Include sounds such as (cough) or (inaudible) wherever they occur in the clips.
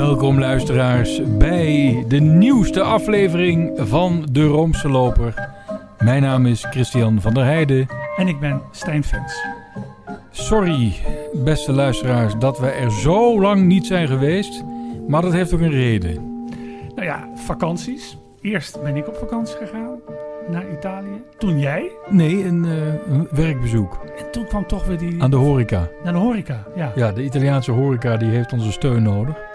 Welkom luisteraars bij de nieuwste aflevering van De Roomse Loper. Mijn naam is Christian van der Heijden. En ik ben Stijn Vens. Sorry, beste luisteraars, dat we er zo lang niet zijn geweest. Maar dat heeft ook een reden. Nou ja, vakanties. Eerst ben ik op vakantie gegaan naar Italië. Toen jij. Nee, een, uh, een werkbezoek. En toen kwam toch weer die... Aan de horeca. Naar de horeca, ja. Ja, de Italiaanse horeca die heeft onze steun nodig.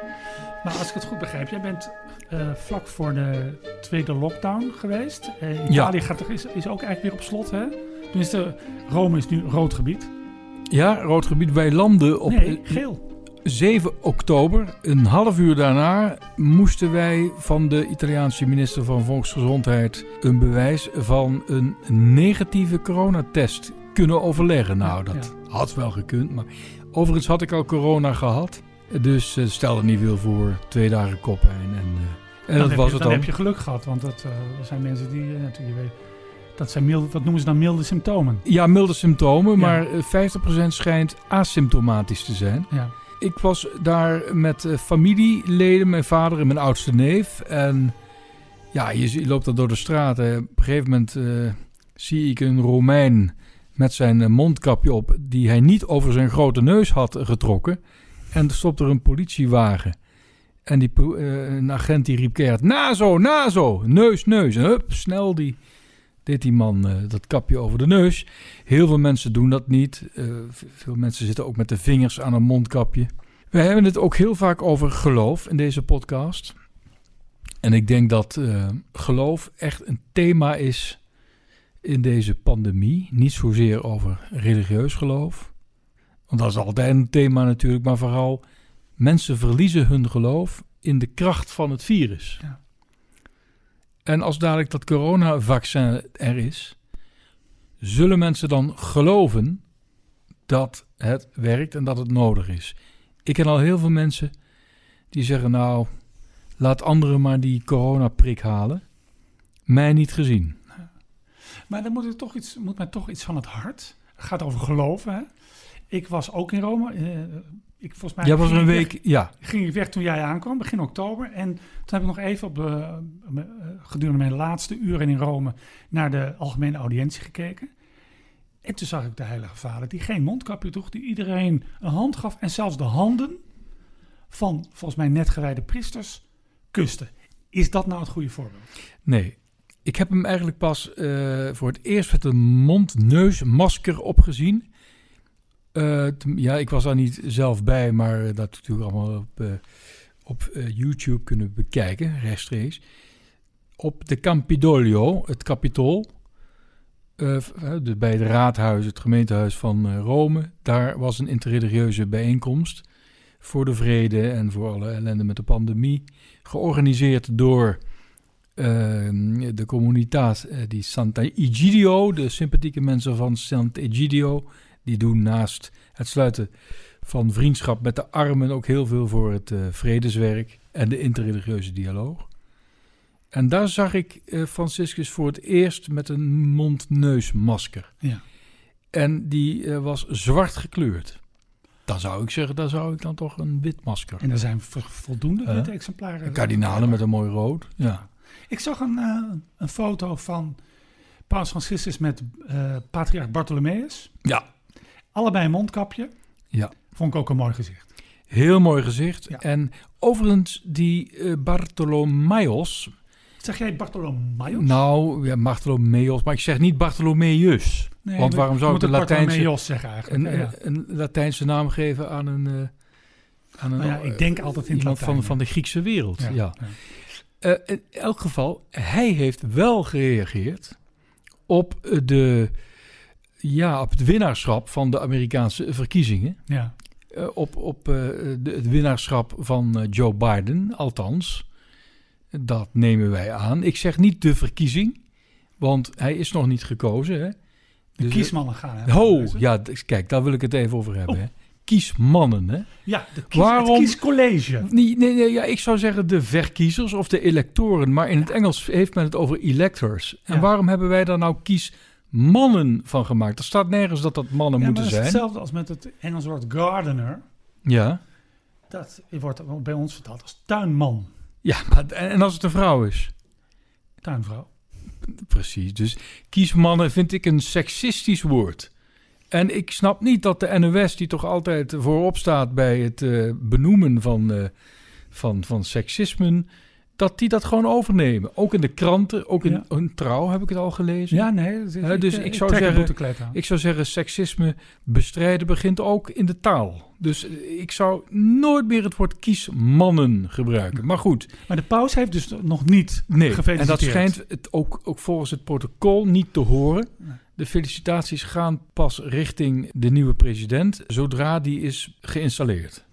Maar als ik het goed begrijp, jij bent uh, vlak voor de tweede lockdown geweest. Uh, Italië gaat er, is, is ook eigenlijk weer op slot, hè? Tenminste, Rome is nu rood gebied. Ja, rood gebied. Wij landen op... Nee, geel. 7 oktober, een half uur daarna, moesten wij van de Italiaanse minister van Volksgezondheid een bewijs van een negatieve coronatest kunnen overleggen. Nou, dat had wel gekund, maar overigens had ik al corona gehad. Dus uh, stelde niet veel voor, twee dagen koppijn en, uh, en dat was je, het dan. dan. heb je geluk gehad, want dat, uh, er zijn mensen die, natuurlijk weet, dat zijn milde, wat noemen ze dan milde symptomen? Ja, milde symptomen, ja. maar 50% schijnt asymptomatisch te zijn. Ja. Ik was daar met familieleden, mijn vader en mijn oudste neef. En ja, je, loopt dan door de straat. Hè. Op een gegeven moment zie ik een Romein met zijn mondkapje op... die hij niet over zijn grote neus had getrokken. En er stopte er een politiewagen. En die, uh, een agent die riep keihard... Nazo, nazo, neus, neus. Hup, snel die deed die man uh, dat kapje over de neus. Heel veel mensen doen dat niet. Uh, veel mensen zitten ook met de vingers aan een mondkapje. We hebben het ook heel vaak over geloof in deze podcast. En ik denk dat geloof echt een thema is in deze pandemie. Niet zozeer over religieus geloof. Want dat is altijd een thema natuurlijk. Maar vooral mensen verliezen hun geloof in de kracht van het virus. Ja. En als dadelijk dat coronavaccin er is, zullen mensen dan geloven dat het werkt en dat het nodig is. Ik ken al heel veel mensen die zeggen: Nou, laat anderen maar die coronaprik halen. Mij niet gezien. Maar dan moet, ik toch iets, moet mij toch iets van het hart. Het gaat over geloven. Hè? Ik was ook in Rome. Uh, ik, volgens mij jij was een week, weg, ja. Ging ik weg toen jij aankwam, begin oktober. En toen heb ik nog even op de, uh, gedurende mijn laatste uren in Rome naar de algemene audiëntie gekeken. En toen zag ik de Heilige Vader, die geen mondkapje droeg, die iedereen een hand gaf. En zelfs de handen van, volgens mij, net gewijde priesters kuste. Is dat nou het goede voorbeeld? Nee. Ik heb hem eigenlijk pas uh, voor het eerst met een mond-neus-masker opgezien. Uh, ja, ik was daar niet zelf bij, maar dat natuurlijk allemaal op, uh, op uh, YouTube kunnen bekijken, rechtstreeks. Op de Campidoglio, het Capitool, de, bij het raadhuis, het gemeentehuis van Rome. Daar was een interreligieuze bijeenkomst voor de vrede en voor alle ellende met de pandemie. Georganiseerd door de communitaat die Santa Egidio, de sympathieke mensen van Sant'Egidio. Die doen naast het sluiten van vriendschap met de armen ook heel veel voor het uh, vredeswerk en de interreligieuze dialoog. En daar zag ik uh, Franciscus voor het eerst met een mond-neusmasker. Ja. En die uh, was zwart gekleurd. Dan zou ik zeggen, daar zou ik dan toch een wit masker. En er zijn voldoende witte exemplaren. Kardinalen met een mooi rood. Ja. Ik zag een, een foto van Paus Franciscus met patriarch Bartholomeus. Ja. Allebei een mondkapje. Ja. Vond ik ook een mooi gezicht. Heel mooi gezicht. Ja. En overigens, die uh, Bartholomeos. Zeg jij Bartholomeus? Nou, ja, Bartholomeos. Maar ik zeg niet Bartholomeus. Nee, want waarom zou ik de Latijnse, zeggen eigenlijk? een, ja. een, Latijnse naam geven aan een... Uh, aan een nou ja, ik denk altijd in iemand Latijn, van, van de Griekse wereld. Ja. ja. Uh, in elk geval, hij heeft wel gereageerd op de ja, op het winnaarschap van de Amerikaanse verkiezingen. Ja. Uh, op op uh, de, het winnaarschap van uh, Joe Biden, althans. Dat nemen wij aan. Ik zeg niet de verkiezing, want hij is nog niet gekozen. Hè? De dus kiesmannen gaan. Hè, oh, ja, kijk, daar wil ik het even over hebben. Oh. Hè? Kiesmannen, hè? Ja, de kies, Waarom, het kiescollege. Nee, nee, nee, ja, ik zou zeggen de verkiezers of de electoren. Maar in het Engels heeft men het over electors. En Ja. waarom hebben wij daar nou kies mannen van gemaakt. Er staat nergens dat dat mannen Ja, moeten is zijn. hetzelfde als met het Engels woord gardener. Ja, Dat wordt bij ons vertaald als tuinman, Ja, maar, en, als het een vrouw is? tuinvrouw. Precies. Dus kiesmannen vind ik een seksistisch woord. En ik snap niet dat de NOS, die toch altijd voorop staat bij het eh, benoemen van, eh, van, van seksismen, dat die dat gewoon overnemen. Ook in de kranten, ook in Ja. een trouw heb ik het al gelezen. Ja, nee. is- dus eh, ik zou trek een zeggen-. Ik zou zeggen, seksisme bestrijden begint ook in de taal. Dus eh, ik zou nooit meer het woord kiesmannen gebruiken. Maar goed, Maar de paus heeft dus nog niet Nee, en dat schijnt het ook, ook volgens het protocol niet te horen. De felicitaties gaan pas richting de nieuwe president zodra die is geïnstalleerd.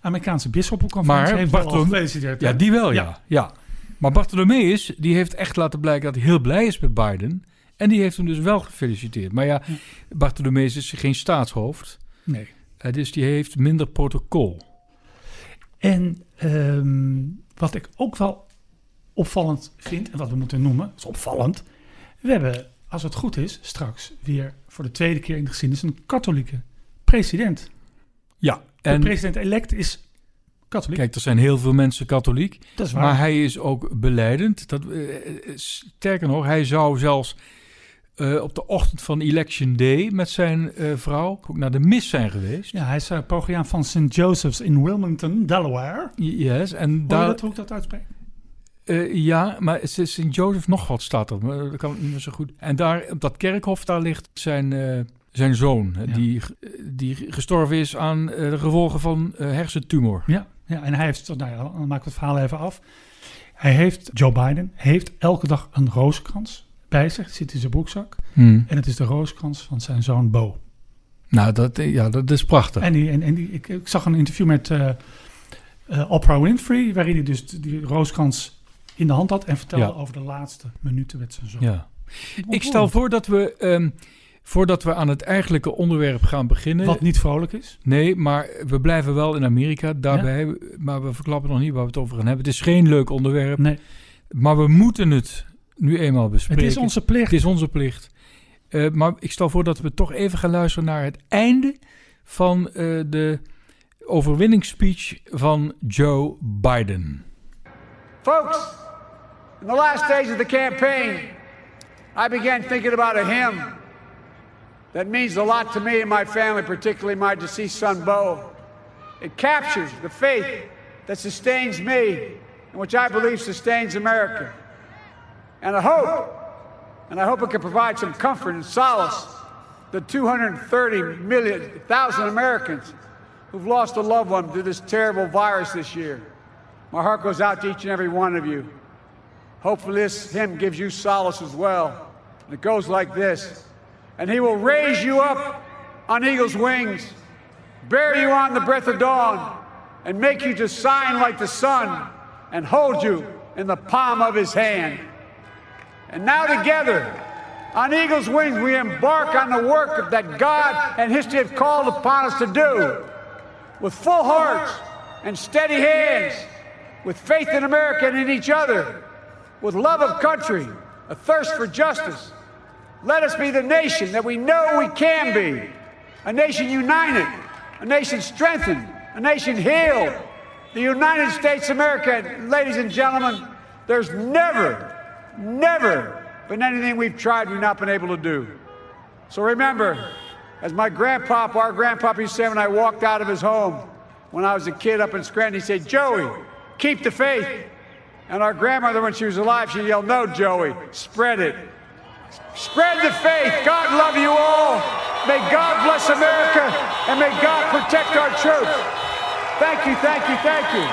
Amerikaanse bisschoppenconferentie Maar heeft. Ja, die wel, ja. Ja. ja. Maar Bartholomeus, die heeft echt laten blijken dat hij heel blij is met Biden. En die heeft hem dus wel gefeliciteerd. Maar ja. Bartholomeus is geen staatshoofd. Nee. Eh, dus die heeft minder protocol. En ehm, wat ik ook wel opvallend vind, en wat we moeten noemen, is opvallend. We hebben, als het goed is, straks weer voor de tweede keer in de geschiedenis een katholieke president. Ja, De en president-elect is katholiek. kijk, er zijn heel veel mensen katholiek. dat is waar. Maar hij is ook beleidend. Dat, eh, eh, sterker nog, hij zou zelfs eh, op de ochtend van Election Day met zijn vrouw ook naar de mis zijn geweest. ja, hij is uh, van St. Joseph's in Wilmington, Delaware. Yes, en daar, dat, hoe ik dat uitspreek? ja, maar St. Joseph nog wat staat er, maar dat kan niet meer zo goed. En daar, op dat kerkhof, daar ligt zijn, zijn zoon, Ja. die, die gestorven is aan eh, de gevolgen van eh, hersentumor. Ja, ja, en hij heeft, nou ja, dan maken we het verhaal even af. Hij heeft, Joe Biden, heeft elke dag een rozenkrans bij zich, zit in zijn broekzak. Hmm. En het is de rozenkrans van zijn zoon Bo. Nou, dat, eh, ja, dat is prachtig. En, die, en, en die, ik, ik zag een interview met eh, Oprah Winfrey, waarin hij dus die rozenkrans in de hand had en vertelde Ja. over de laatste minuten met zijn zoon. ja. Ik stel voor dat we, ehm, voordat we aan het eigenlijke onderwerp gaan beginnen... Wat niet vrolijk is. Nee, maar we blijven wel in Amerika daarbij. Maar we verklappen nog niet waar we het over gaan hebben. Het is geen leuk onderwerp, Nee, maar we moeten het nu eenmaal bespreken. het is onze plicht. Het is onze plicht. Eh, maar ik stel voor dat we toch even gaan luisteren naar het einde van eh, de overwinningsspeech van Joe Biden. Folks, in the last days of the campaign, I began thinking about a hymn that means a lot to me and my family, particularly my deceased son, Bo. It captures the faith that sustains me and which I believe sustains America. And I hope, and I hope it can provide some comfort and solace to the 230 million, thousand Americans who've lost a loved one to this terrible virus this year. My heart goes out to each and every one of you. Hopefully, this hymn gives you solace as well. And it goes like this And he will raise you up on eagle's wings, bear you on the breath of dawn, and make you to shine like the sun, and hold you in the palm of his hand. And now, together, on eagle's wings, we embark on the work that God and history have called upon us to do with full hearts and steady hands, with faith in America and in each other, with love of country, a thirst for justice. Let us be the nation that we know we can be a nation united, a nation strengthened, a nation healed. The United States of America, ladies and gentlemen, there's never, never been anything we've tried we've not been able to do. So remember, as my grandpop, our grandpop used to say when I walked out of his home when I was a kid up in Scranton, he said, Joey, keep the faith. And our grandmother, when she was alive, she yelled, No, Joey, spread it. Spread the faith. God love you all. May God bless America and may God protect our troops. Thank you, thank you, thank you.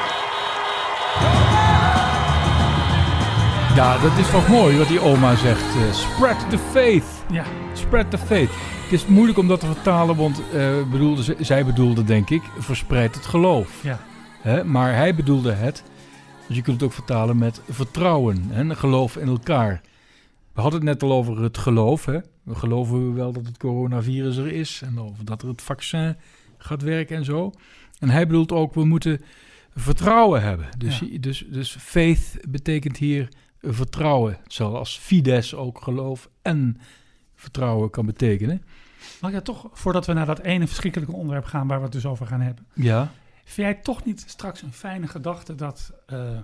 Ja, dat is toch mooi wat die oma zegt. eh, spread the faith. Ja, Spread the faith. Het is moeilijk om dat te vertalen, want eh, bedoelde, ze- zij bedoelde, denk ik, verspreid het geloof. ja. Hè? Maar hij bedoelde het, dus je kunt het ook vertalen met vertrouwen en geloof in elkaar. We hadden het net al over het geloof. Hè? We geloven wel dat het coronavirus er is en over dat er het vaccin gaat werken en zo. En hij bedoelt ook, we moeten vertrouwen hebben. Dus, Ja. dus, dus faith betekent hier vertrouwen. Zoals fides ook geloof en vertrouwen kan betekenen. Mag ik dat toch, voordat we naar dat ene verschrikkelijke onderwerp gaan waar we het dus over gaan hebben. Ja, Vind jij toch niet straks een fijne gedachte dat uh,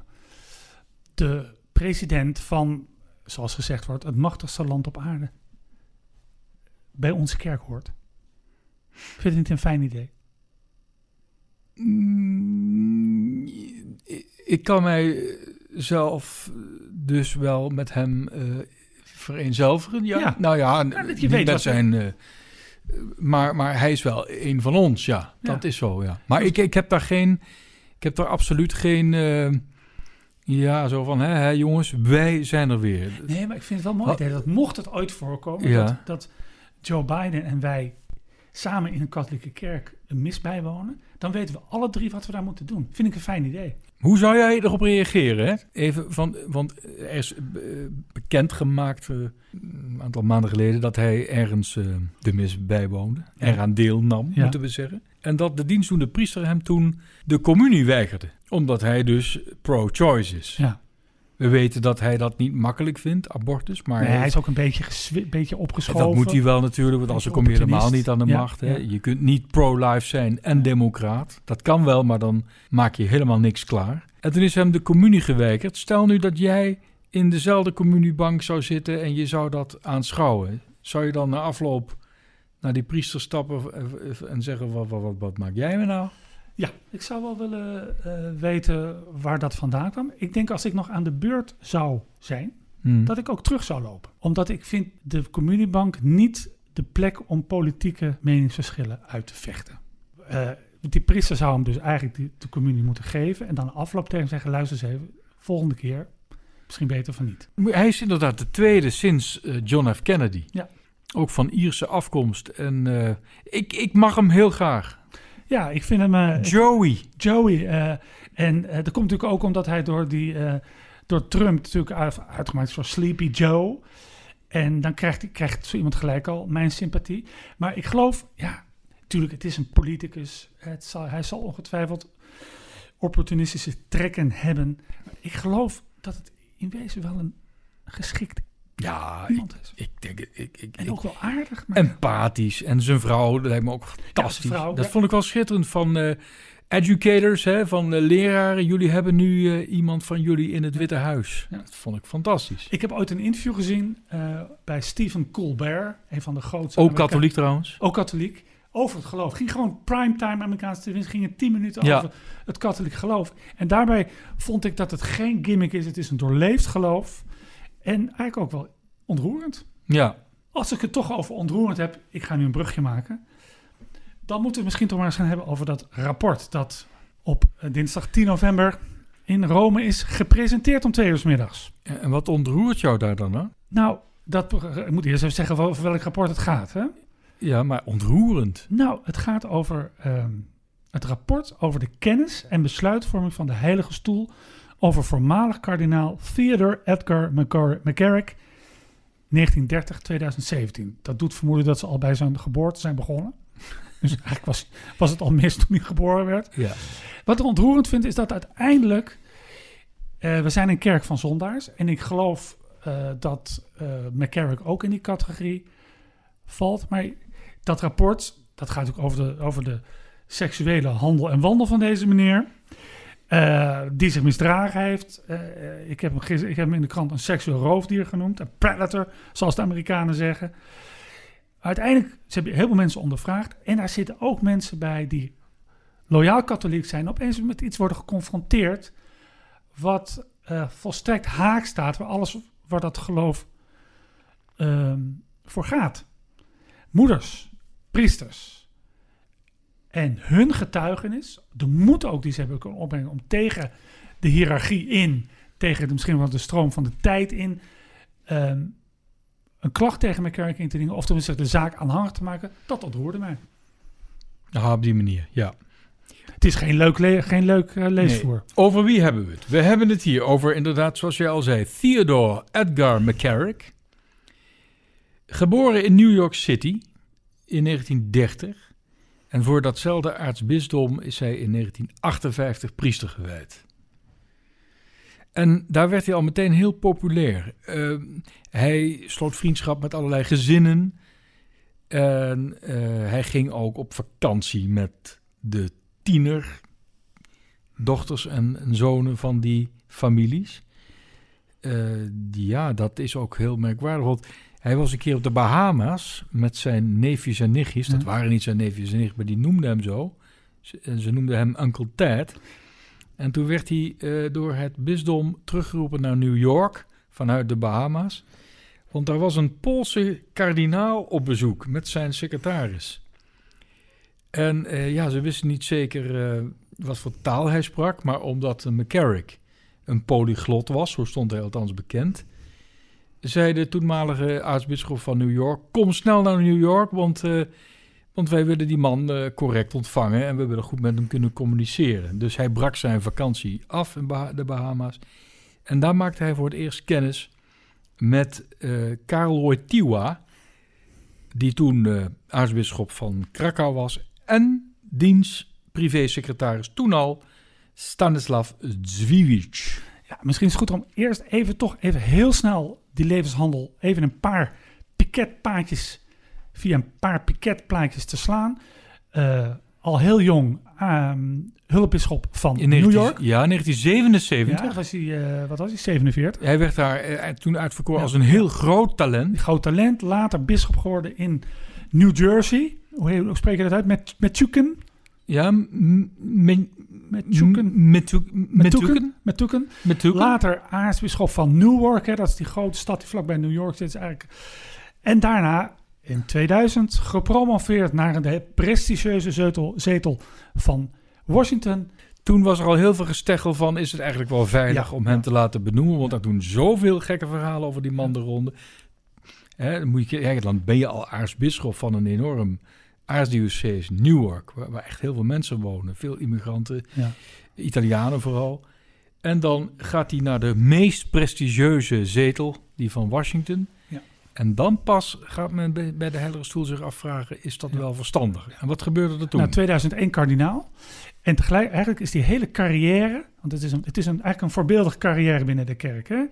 de president van, zoals gezegd wordt, het machtigste land op aarde bij onze kerk hoort? Vind je het niet een fijn idee? Mm, ik kan mij zelf dus wel met hem uh, vereenzelvigen. Ja. ja. Nou ja, ja je weet met zijn. Uh, maar, maar hij is wel een van ons, ja. Dat is zo, ja. Maar ik, ik heb daar geen... Ik heb daar absoluut geen... Uh, ja, zo van, hè, hè, jongens, wij zijn er weer. Nee, maar ik vind het wel mooi dat mocht het ooit voorkomen... Ja. Dat, dat Joe Biden en wij samen in een katholieke kerk een mis bijwonen... dan weten we alle drie wat we daar moeten doen. Vind ik een fijn idee. Hoe zou jij erop reageren? Hè? Even van, want er is uh, bekendgemaakt uh, een aantal maanden geleden dat hij ergens uh, de mis bijwoonde. Eraan deelnam, ja. moeten we zeggen. En dat de dienstdoende priester hem toen de communie weigerde. Omdat hij dus pro-choice is. Ja. We weten dat hij dat niet makkelijk vindt, abortus. Maar nee, hij is ook een beetje, beetje opgeschoven. Dat moet hij wel natuurlijk, want anders kom je helemaal niet aan de ja, macht. Hè? Ja. Je kunt niet pro-life zijn en democraat. Dat kan wel, maar dan maak je helemaal niks klaar. En toen is hem de communie geweigerd. Stel nu dat jij in dezelfde communiebank zou zitten en je zou dat aanschouwen. Zou je dan na afloop naar die priester stappen en zeggen, wat, wat, wat, wat maak jij me nou? Ja, ik zou wel willen uh, weten waar dat vandaan kwam. Ik denk als ik nog aan de beurt zou zijn, hmm. dat ik ook terug zou lopen. Omdat ik vind de communiebank niet de plek om politieke meningsverschillen uit te vechten. Uh, die priester zou hem dus eigenlijk die, de communie moeten geven. En dan afloop tegen zeggen, luister eens even, volgende keer misschien beter van niet. Hij is inderdaad de tweede sinds uh, John F. Kennedy. Ja. Ook van Ierse afkomst. En ik, ik mag hem heel graag. Ja, ik vind hem... Uh, Joey. Joey. Uh, en dat komt natuurlijk ook omdat hij door, die, door Trump natuurlijk uit, uitgemaakt is voor Sleepy Joe. En dan krijgt, krijgt zo iemand gelijk al mijn sympathie. Maar ik geloof, ja, natuurlijk, het is een politicus. Het zal, hij zal ongetwijfeld opportunistische trekken hebben. Maar ik geloof dat het in wezen wel een geschikt ja, iemand ik, is. Ik denk, ik, ik, en ook wel aardig. Maar empathisch. En zijn vrouw, dat lijkt me ook fantastisch. Ja, vrouw, dat ja. vond ik wel schitterend van uh, educators, hè, van uh, leraren. Jullie hebben nu uh, iemand van jullie in het Witte Huis. Ja. Dat vond ik fantastisch. Ik heb ooit een interview gezien bij Stephen Colbert, een van de grootste... Ook katholiek trouwens. Ook katholiek. Over het geloof. Ging gewoon primetime Amerikaanse televisie. Gingen tien minuten Ja. over het katholiek geloof. En daarbij vond ik dat het geen gimmick is. Het is een doorleefd geloof. En eigenlijk ook wel ontroerend. Ja, Als ik het toch over ontroerend heb, ik ga nu een brugje maken. Dan moeten we het misschien toch maar eens gaan hebben over dat rapport dat op eh, dinsdag 10 november in Rome is gepresenteerd om twee uur 's middags. en wat ontroert jou daar dan? Hè? Nou, dat, ik moet eerst even zeggen over welk rapport het gaat. Hè? Ja, maar ontroerend. Nou, het gaat over ehm, het rapport over de kennis en besluitvorming van de Heilige Stoel over voormalig kardinaal Theodore Edgar McCar- McCarrick 1930-2017. Dat doet vermoeden dat ze al bij zijn geboorte zijn begonnen. (laughs) Dus eigenlijk was, was het al mis toen hij geboren werd. Ja. Wat ik ontroerend vind is dat uiteindelijk... eh, we zijn een kerk van zondaars. En ik geloof eh, dat eh McCarrick ook in die categorie valt. Maar dat rapport, dat gaat ook over de, over de seksuele handel en wandel van deze meneer. Eh, die zich misdragen heeft. Eh, eh, ik, heb hem gister- ik heb in de krant een seksueel roofdier genoemd. Een predator, zoals de Amerikanen zeggen. Uiteindelijk ze hebben heel veel mensen ondervraagd. En daar zitten ook mensen bij die loyaal katholiek zijn. Opeens met iets worden geconfronteerd. Wat volstrekt haak staat. Waar alles waar dat geloof ehm, voor gaat. Moeders, priesters. En hun getuigenis, de moed ook die ze hebben kunnen opbrengen om tegen de hiërarchie in, tegen de, misschien wel de stroom van de tijd in, ehm, een klacht tegen McCarrick in te dienen, of tenminste de zaak aanhangig te maken, dat ontroerde mij. Op die manier, ja. Het is geen leuk, le- geen leuk eh, leesvoer. Over wie hebben we het? We hebben het hier over, inderdaad, zoals jij al zei, Theodore Edgar McCarrick. Geboren in New York City in 1930. En voor datzelfde aartsbisdom is hij in 1958 priester gewijd. En daar werd hij al meteen heel populair. Eh, hij sloot vriendschap met allerlei gezinnen. En eh, hij ging ook op vakantie met de tiener dochters en, en zonen van die families. Eh, ja, dat is ook heel merkwaardig. Want hij was een keer op de Bahama's met zijn neefjes en nichtjes. Dat Ja. waren niet zijn neefjes en nichtjes, maar die noemden hem zo. Ze, en ze noemden hem Uncle Ted. En toen werd hij eh, door het bisdom teruggeroepen naar New York vanuit de Bahama's. Want daar was een Poolse kardinaal op bezoek met zijn secretaris. En eh, ja, ze wisten niet zeker eh, wat voor taal hij sprak, maar omdat McCarrick een polyglot was, zo stond hij althans bekend, zei de toenmalige aartsbisschop van New York: Kom snel naar New York, want, uh, want wij willen die man uh, correct ontvangen en we willen goed met hem kunnen communiceren. Dus hij brak zijn vakantie af in de Bahama's. En daar maakte hij voor het eerst kennis met uh, Karel Wojtyła, die toen aartsbisschop van Krakau was, en diens privésecretaris toen al, Stanislav Zwiewicz. Ja, misschien is het goed om eerst even toch even heel snel die levenshandel even een paar piketpaadjes via een paar piketplaatjes te slaan. Uh, al heel jong um, hulpbisschop van In New 19, York. Ja, 1977. Ja, was hij, uh, wat was hij, 47? Hij werd daar uh, toen uitverkoren ja. als een heel groot talent. Groot talent, later bisschop geworden in New Jersey. Hoe, hoe spreek je dat uit? Met, met Chuken? Ja, met. Metuken. Metuken. Metuken. Later aartsbisschop van Newark. Hè, dat is die grote stad die vlakbij New York zit. Eigenlijk. En daarna in 2000 gepromoveerd naar de prestigieuze zetel, zetel van Washington. Toen was er al heel veel gesteggel van... is het eigenlijk wel veilig ja, om hem ja. te laten benoemen? Want er doen zoveel gekke verhalen over die man de ronde. Hè, dan, moet je, dan ben je al aartsbisschop van een enorm aartsdiocese Newark... Waar, waar, echt heel veel mensen wonen. Veel immigranten, ja. Italianen vooral. En dan gaat hij naar de meest prestigieuze zetel, die van Washington... En dan pas gaat men bij de Heilige Stoel zich afvragen: is dat ja. wel verstandig? En wat gebeurde er toen? Nou, 2001 kardinaal. En tegelijk, eigenlijk is die hele carrière, want het is, een, het is een, eigenlijk een voorbeeldige carrière binnen de kerk. Hè?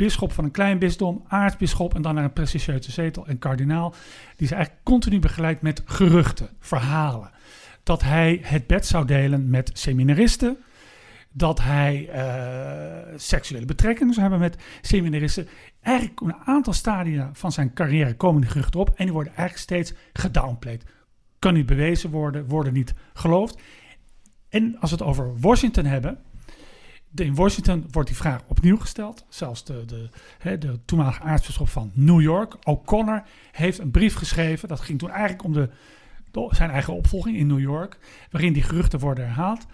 Bisschop van een klein bisdom, aartsbisschop en dan naar een prestigieuze zetel en kardinaal. Die is eigenlijk continu begeleid met geruchten, verhalen. Dat hij het bed zou delen met seminaristen. Dat hij uh, seksuele betrekkingen zou hebben met seminaristen. Eigenlijk een aantal stadia van zijn carrière komen die geruchten op. En die worden eigenlijk steeds gedownplayed. Kan niet bewezen worden, worden niet geloofd. En als we het over Washington hebben. In Washington wordt die vraag opnieuw gesteld. Zelfs de, de, de, toenmalige aartsbisschop van New York, O'Connor, heeft een brief geschreven. Dat ging toen eigenlijk om de, zijn eigen opvolging in New York. Waarin die geruchten worden herhaald.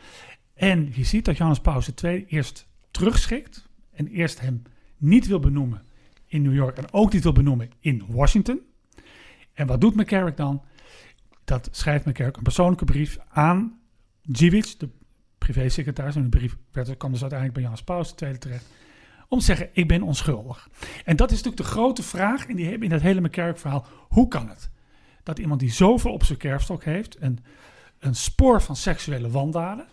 En je ziet dat Johannes Paus II eerst terugschikt. En eerst hem niet wil benoemen in New York. En ook niet wil benoemen in Washington. En wat doet McCarrick dan? Dat schrijft McCarrick een persoonlijke brief aan Dziewicz, de privésecretaris. En de brief werd, kwam dus uiteindelijk bij Johannes Paus II terecht. Om te zeggen, ik ben onschuldig. En dat is natuurlijk de grote vraag in, die, in dat hele McCarrick verhaal. Hoe kan het? Dat iemand die zoveel op zijn kerfstok heeft. En een spoor van seksuele wandaden.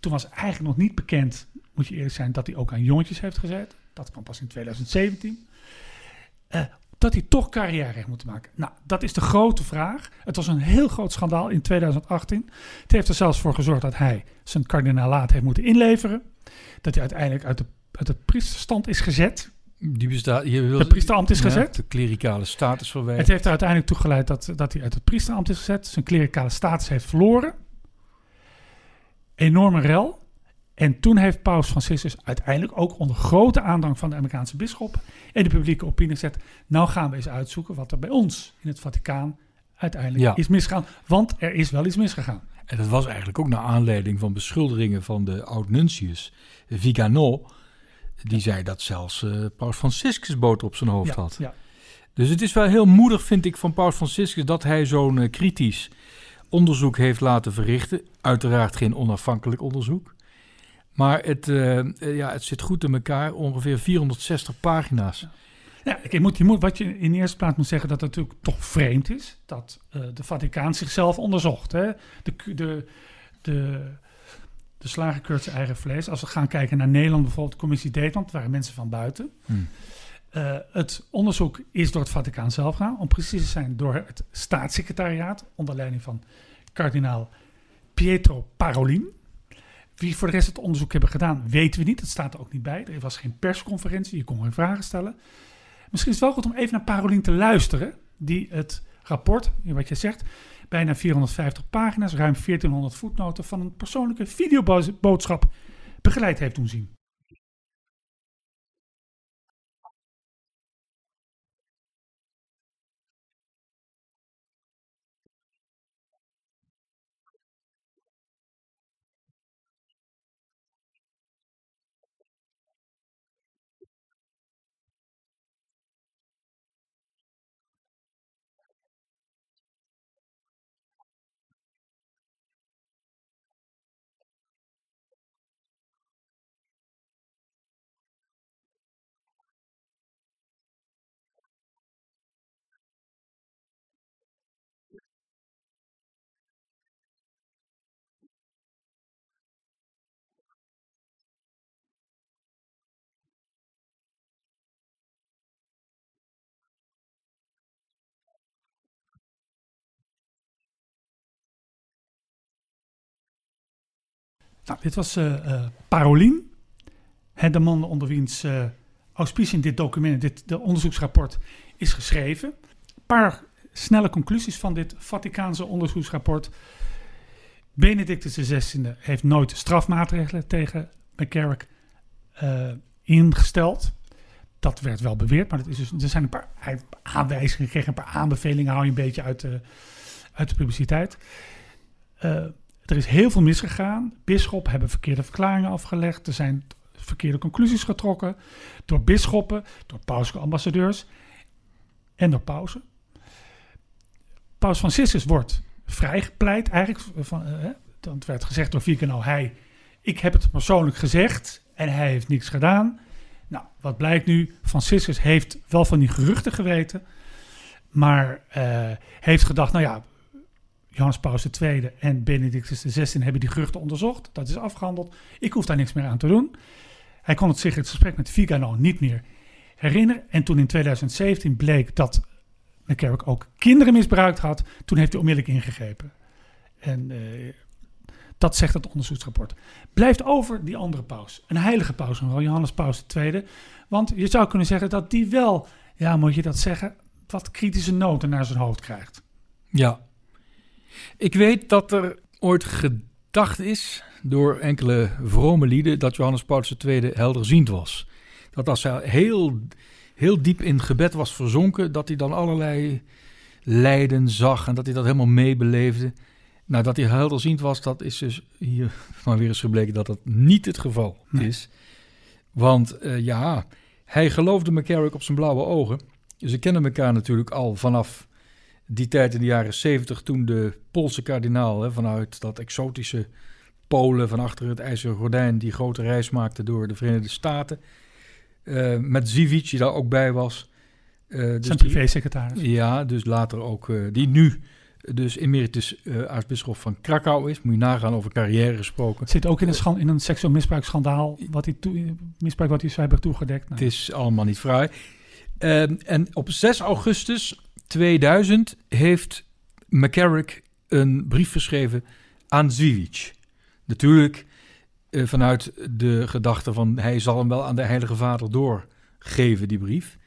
Toen was eigenlijk nog niet bekend, moet je eerlijk zijn, dat hij ook aan jongetjes heeft gezet. Dat kwam pas in 2017. Uh, dat hij toch carrière heeft moeten maken. Nou, dat is de grote vraag. Het was een heel groot schandaal in 2018. Het heeft er zelfs voor gezorgd dat hij zijn kardinalaat heeft moeten inleveren. Dat hij uiteindelijk uit de, uit de priesterstand is gezet. Die bestaat, je wil, de priesterambt is ja, gezet. De klerikale status verwijderd. Het heeft er uiteindelijk toe geleid dat, dat hij uit het priesterambt is gezet. Zijn klerikale status heeft verloren. Enorme rel. En toen heeft Paus Franciscus uiteindelijk ook onder grote aandrang van de Amerikaanse bisschop en de publieke opinie gezet. Nou gaan we eens uitzoeken wat er bij ons in het Vaticaan uiteindelijk Ja. is misgegaan. Want er is wel iets misgegaan. En dat was eigenlijk ook naar aanleiding van beschuldigingen van de oud-nuncius Vigano. Die zei dat zelfs eh, Paus Franciscus boter op zijn hoofd Ja, had. Dus het is wel heel moedig, vind ik, van Paus Franciscus dat hij zo'n eh, kritisch onderzoek heeft laten verrichten. Uiteraard geen onafhankelijk onderzoek. Maar het, eh, eh, ja, het zit goed in elkaar, ongeveer 460 pagina's. Ja, ik moet, je moet, wat je in de eerste plaats moet zeggen, dat het natuurlijk toch vreemd is dat eh, de Vaticaan zichzelf onderzocht. Hè? De, de, de, de slager keurt zijn eigen vlees. Als we gaan kijken naar Nederland, bijvoorbeeld, de commissie Deetman, het waren mensen van buiten. Hmm. Het onderzoek is door het Vaticaan zelf gegaan, om precies te zijn door het staatssecretariaat, onder leiding van kardinaal Pietro Parolin. Wie voor de rest het onderzoek hebben gedaan, weten we niet. Dat staat er ook niet bij. Er was geen persconferentie, je kon geen vragen stellen. Misschien is het wel goed om even naar Parolien te luisteren, die het rapport, wat je zegt, bijna 450 pagina's, ruim 1400 voetnoten van een persoonlijke videoboodschap begeleid heeft doen zien. Nou, dit was uh, Parolien, de man onder wiens uh, auspicie in dit document, dit de onderzoeksrapport, is geschreven. Een paar snelle conclusies van dit Vaticaanse onderzoeksrapport. Benedictus XVI heeft nooit strafmaatregelen tegen McCarrick uh, ingesteld. Dat werd wel beweerd, maar dat is dus, er zijn een paar aanwijzingen gekregen, een paar aanbevelingen, hou je een beetje uit de, uit de publiciteit. Uh, er is heel veel misgegaan. Bisschoppen hebben verkeerde verklaringen afgelegd. Er zijn verkeerde conclusies getrokken door bisschoppen, door pauselijke ambassadeurs en door pausen. Paus Franciscus wordt vrijgepleit eigenlijk. Van, uh, dan werd gezegd door Vicano, hij, ik heb het persoonlijk gezegd en hij heeft niets gedaan. Nou, wat blijkt nu? Franciscus heeft wel van die geruchten geweten, maar uh, heeft gedacht, nou ja, Johannes Paus II en Benedictus XVI hebben die geruchten onderzocht. Dat is afgehandeld. Ik hoef daar niks meer aan te doen. Hij kon het zich het gesprek met Vigano niet meer herinneren. En toen in 2017 bleek dat McCarrick ook kinderen misbruikt had, toen heeft hij onmiddellijk ingegrepen. En uh, dat zegt het onderzoeksrapport. Blijft over die andere paus. Een heilige paus, wel Johannes Paus II. Want je zou kunnen zeggen dat die wel, ja moet je dat zeggen, wat kritische noten naar zijn hoofd krijgt. Ja, ik weet dat er ooit gedacht is door enkele vrome lieden dat Johannes Paulus II helderziend was. Dat als hij heel, heel diep in gebed was verzonken, dat hij dan allerlei lijden zag en dat hij dat helemaal meebeleefde. Nou, dat hij helderziend was, dat is dus hier (laughs) maar weer eens gebleken dat dat niet het geval is. Want uh, ja, hij geloofde McCarrick op zijn blauwe ogen. Ze kennen elkaar natuurlijk al vanaf die tijd in de jaren 70, toen de Poolse kardinaal hè, vanuit dat exotische Polen, van achter het IJzeren Gordijn, die grote reis maakte door de Verenigde Staten. Uh, met Zivic, die daar ook bij was. Uh, dus Zijn privé-secretaris. Ja, dus later ook, uh, die nu dus emeritus aartsbisschop van Krakau is. Moet je nagaan over carrière gesproken. Zit ook in een, in een seksueel misbruiksschandaal, wat hij misbruik wat hij heeft toegedekt. Nou. Het is allemaal niet vrij. Ehm, en op 6 augustus 2000 heeft McCarrick een brief geschreven aan Zwiewicz. Natuurlijk eh, vanuit de gedachte van hij zal hem wel aan de Heilige Vader doorgeven, die brief.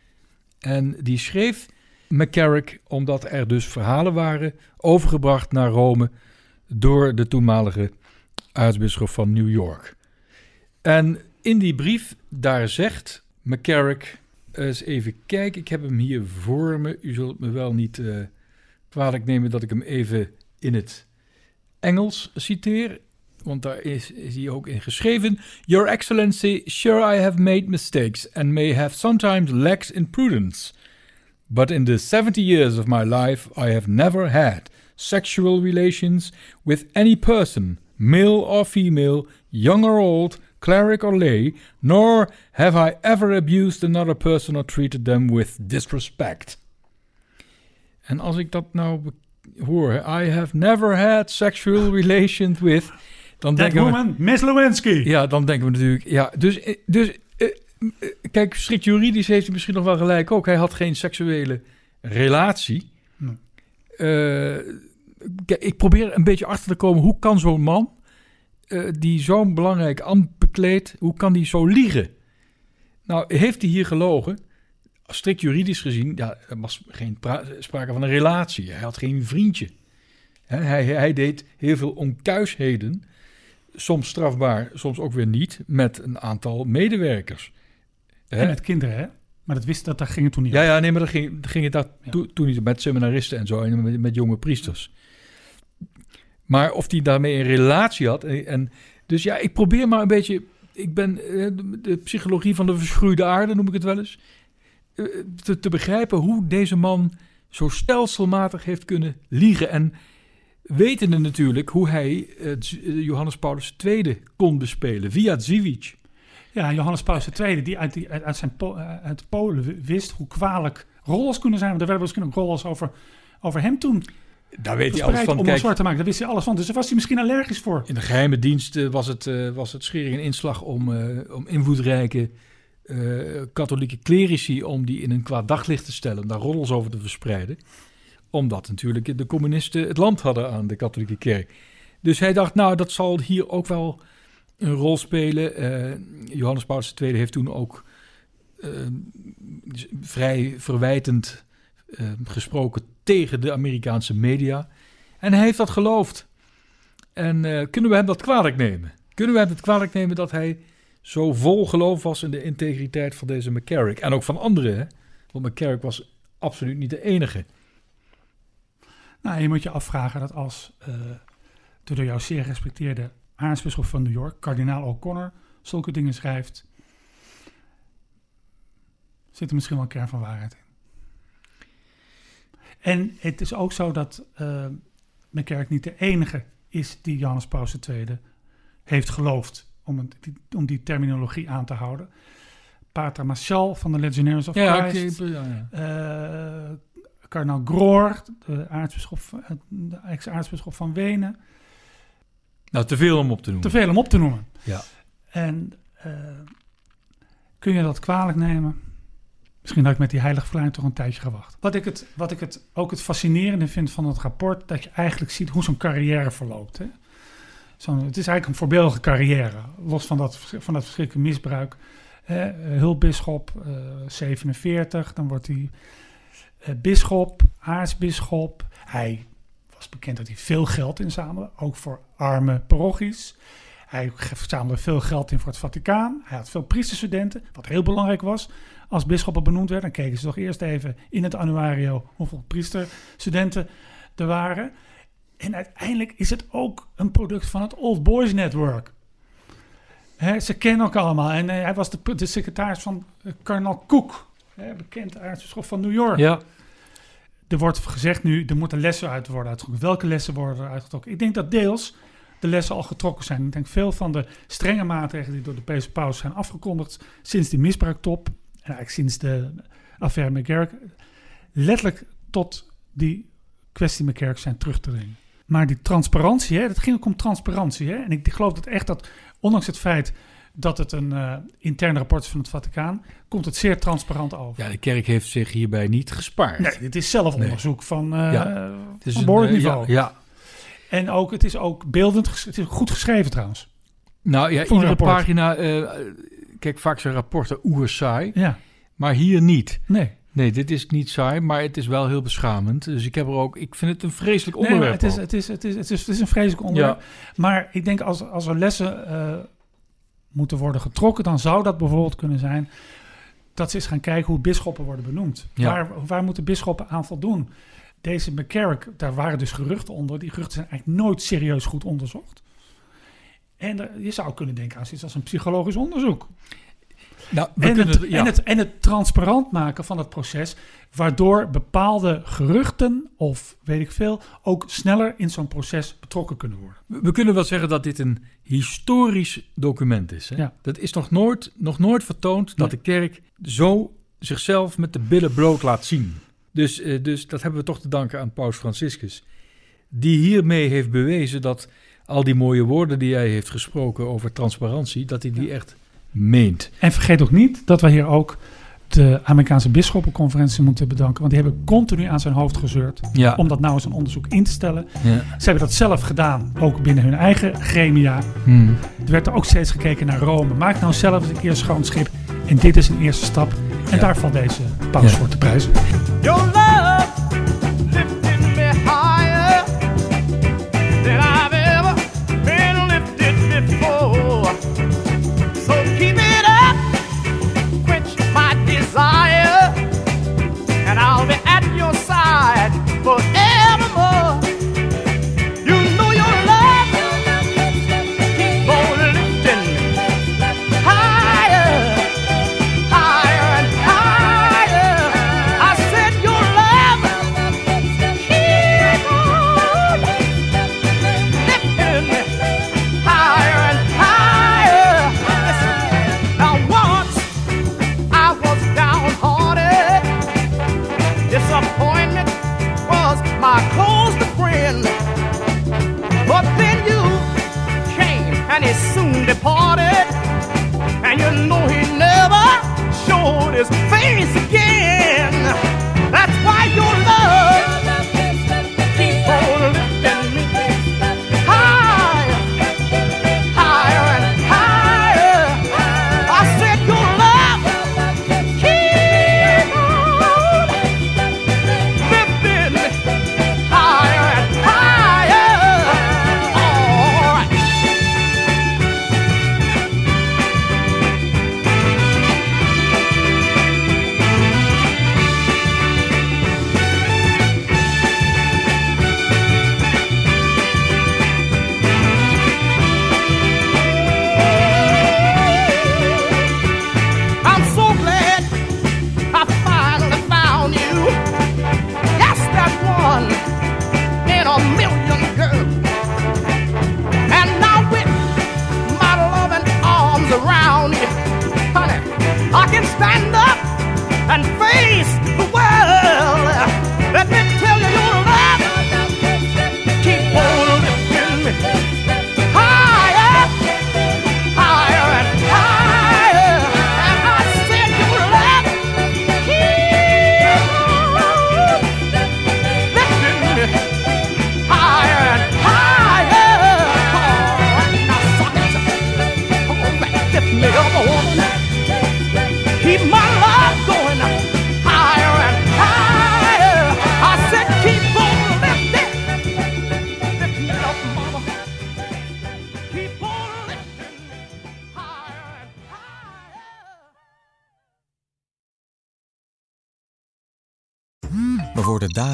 En die schreef McCarrick omdat er dus verhalen waren overgebracht naar Rome door de toenmalige aartsbisschop van New York. En in die brief, daar zegt McCarrick eens even kijken. Ik heb hem hier voor me. U zult me wel niet uh, kwalijk nemen dat ik hem even in het Engels citeer. Want daar is, is hij ook in geschreven. Your Excellency, sure I have made mistakes and may have sometimes lacked in prudence. But in the 70 years of my life, I have never had sexual relations with any person, male or female, young or old, cleric or lay, nor have I ever abused another person or treated them with disrespect. En als ik dat nou hoor, I have never had sexual (laughs) relations with. Dan That denken woman, we, Miss Lewinsky. Ja, dan denken we natuurlijk. Ja, dus, eh, dus uh, kijk, strikt juridisch heeft hij misschien nog wel gelijk ook. Hij had geen seksuele relatie. Uh, ik probeer een beetje achter te komen hoe kan zo'n man eh, die zo'n belangrijk ambt bekleedt, hoe kan die zo liegen? Nou, heeft hij hier gelogen? Strikt juridisch gezien, ja, er was geen sprake van een relatie. Hij had geen vriendje. hij, hij deed heel veel onkuisheden, soms strafbaar, soms ook weer niet, met een aantal medewerkers. En met kinderen, hè? Maar dat wist dat, daar ging het toen niet Ja, ja, nee, maar dat ging, dat ging het dat toen niet met seminaristen en zo, en met, met jonge priesters. Maar of hij daarmee een relatie had. En, dus ja, ik probeer maar een beetje. Ik ben eh, de, psychologie van de verschroeide aarde, noem ik het wel eens. Eh, te, begrijpen hoe deze man zo stelselmatig heeft kunnen liegen. En wetende natuurlijk hoe hij Johannes Paulus II kon bespelen via Zivic. Ja, Johannes Paulus II, die uit, uit, zijn uit Polen wist hoe kwalijk rollers kunnen zijn. Want er werden misschien ook rollers over, over hem toen daar weet hij alles van. Om Kijk, zwart te maken, daar wist hij alles van. Dus daar was hij misschien allergisch voor. In de geheime dienst uh, was, het, uh, was het schering en inslag om, uh, om invloedrijke katholieke clerici... om die in een kwaad daglicht te stellen, om daar roddels over te verspreiden. Omdat natuurlijk de communisten het land hadden aan de katholieke kerk. Dus hij dacht, nou, dat zal hier ook wel een rol spelen. Johannes Paulus II heeft toen ook vrij verwijtend gesproken tegen de Amerikaanse media. En hij heeft dat geloofd. En uh, kunnen we hem dat kwalijk nemen? Kunnen we hem het kwalijk nemen dat hij zo vol geloof was in de integriteit van deze McCarrick? En ook van anderen, want McCarrick was absoluut niet de enige. Nou, je moet je afvragen dat als uh, de door jou zeer gerespecteerde aartsbisschop van New York, kardinaal O'Connor, zulke dingen schrijft, zit er misschien wel een kern van waarheid in. En het is ook zo dat uh, McCarrick niet de enige is die Johannes Paus II heeft geloofd, om, die, om die terminologie aan te houden. Pater Marchal van de Legionaries of ja, Christ. ja, ja. Uh, kardinaal Groor, de, aartsbisschop, de ex-aartsbisschop van Wenen. Nou, te veel om op te noemen. Te veel om op te noemen. Ja. En uh, kun je dat kwalijk nemen? Misschien had ik met die heilige verklaring toch een tijdje gewacht. Wat ik, het, wat ik het, ook het fascinerende vind van het rapport, dat je eigenlijk ziet hoe zo'n carrière verloopt. Hè? Het is eigenlijk een voorbeeldige carrière, los van dat, van dat verschrikkelijke misbruik. Hè? Hulpbisschop, uh, 47, dan wordt hij uh, bisschop, aartsbisschop. Hij was bekend dat hij veel geld inzamelde, ook voor arme parochies. Hij verzamelde veel geld in voor het Vaticaan. Hij had veel priesterstudenten, wat heel belangrijk was als bisschoppen benoemd werden, dan keken ze toch eerst even in het annuario hoeveel priesterstudenten er waren. En uiteindelijk is het ook een product van het Old Boys Network. ze kennen elkaar allemaal. En eh, hij was de, de, secretaris van uh, kardinaal Cook, bekend aartsbisschop van New York. Ja. Er wordt gezegd nu, er moeten lessen uit worden uitgetrokken. Welke lessen worden er uitgetrokken? Ik denk dat deels de lessen al getrokken zijn. Ik denk veel van de strenge maatregelen die door de Pees Paus zijn afgekondigd sinds die misbruiktop eigenlijk sinds de affaire McGarrick, letterlijk tot die kwestie McGarrick zijn terug te dringen. Maar die transparantie, hè, dat ging ook om transparantie. Hè? En ik geloof dat echt dat, ondanks het feit dat het een uh, intern rapport is van het Vaticaan, komt het zeer transparant over. Ja, de kerk heeft zich hierbij niet gespaard. Nee, dit is zelfonderzoek van, uh, ja, het is van een, niveau. Ja, ja, En ook, het is ook beeldend, het is goed geschreven trouwens. Nou ja, iedere pagina, kijk, vaak zijn rapporten oer saai. Ja. Maar hier niet. Nee. Nee, dit is niet saai, maar het is wel heel beschamend. Dus ik heb er ook, ik vind het een vreselijk onderwerp. Nee, het, is, het, is, het, is, het, is, het is een vreselijk onderwerp. Ja. Maar ik denk als, als er lessen uh, moeten worden getrokken, dan zou dat bijvoorbeeld kunnen zijn dat ze eens gaan kijken hoe bisschoppen worden benoemd. Ja. Waar, waar moeten bisschoppen aan voldoen? Deze McCarrick, daar waren dus geruchten onder. Die geruchten zijn eigenlijk nooit serieus goed onderzocht. En je zou kunnen denken aan zoiets als een psychologisch onderzoek. Nou, en, kunnen, het, en, het, en het transparant maken van het proces, waardoor bepaalde geruchten of weet ik veel ook sneller in zo'n proces betrokken kunnen worden. We kunnen wel zeggen dat dit een historisch document is. Hè? Ja. Dat is nog nooit, nog nooit vertoond dat de kerk zo zichzelf met de billen bloot laat zien. Dus, eh, dus dat hebben we toch te danken aan Paus Franciscus, die hiermee heeft bewezen dat al die mooie woorden die hij heeft gesproken over transparantie, dat hij die echt meent. En vergeet ook niet dat we hier ook de Amerikaanse bisschoppenconferentie moeten bedanken. Want die hebben continu aan zijn hoofd gezeurd. Ja. Om dat nou eens een onderzoek in te stellen. Ja. Ze hebben dat zelf gedaan, ook binnen hun eigen gremia. Hmm. Er werd er ook steeds gekeken naar Rome. Maak nou zelf eens een keer schoon schip. En dit is een eerste stap. En Ja. daar valt deze paus Ja. voor te prijzen.